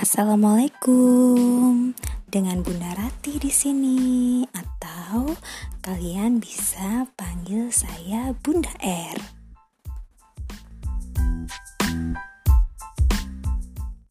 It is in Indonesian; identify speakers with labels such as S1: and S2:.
S1: Assalamualaikum. Dengan Bunda Rati di sini atau kalian bisa panggil saya Bunda R.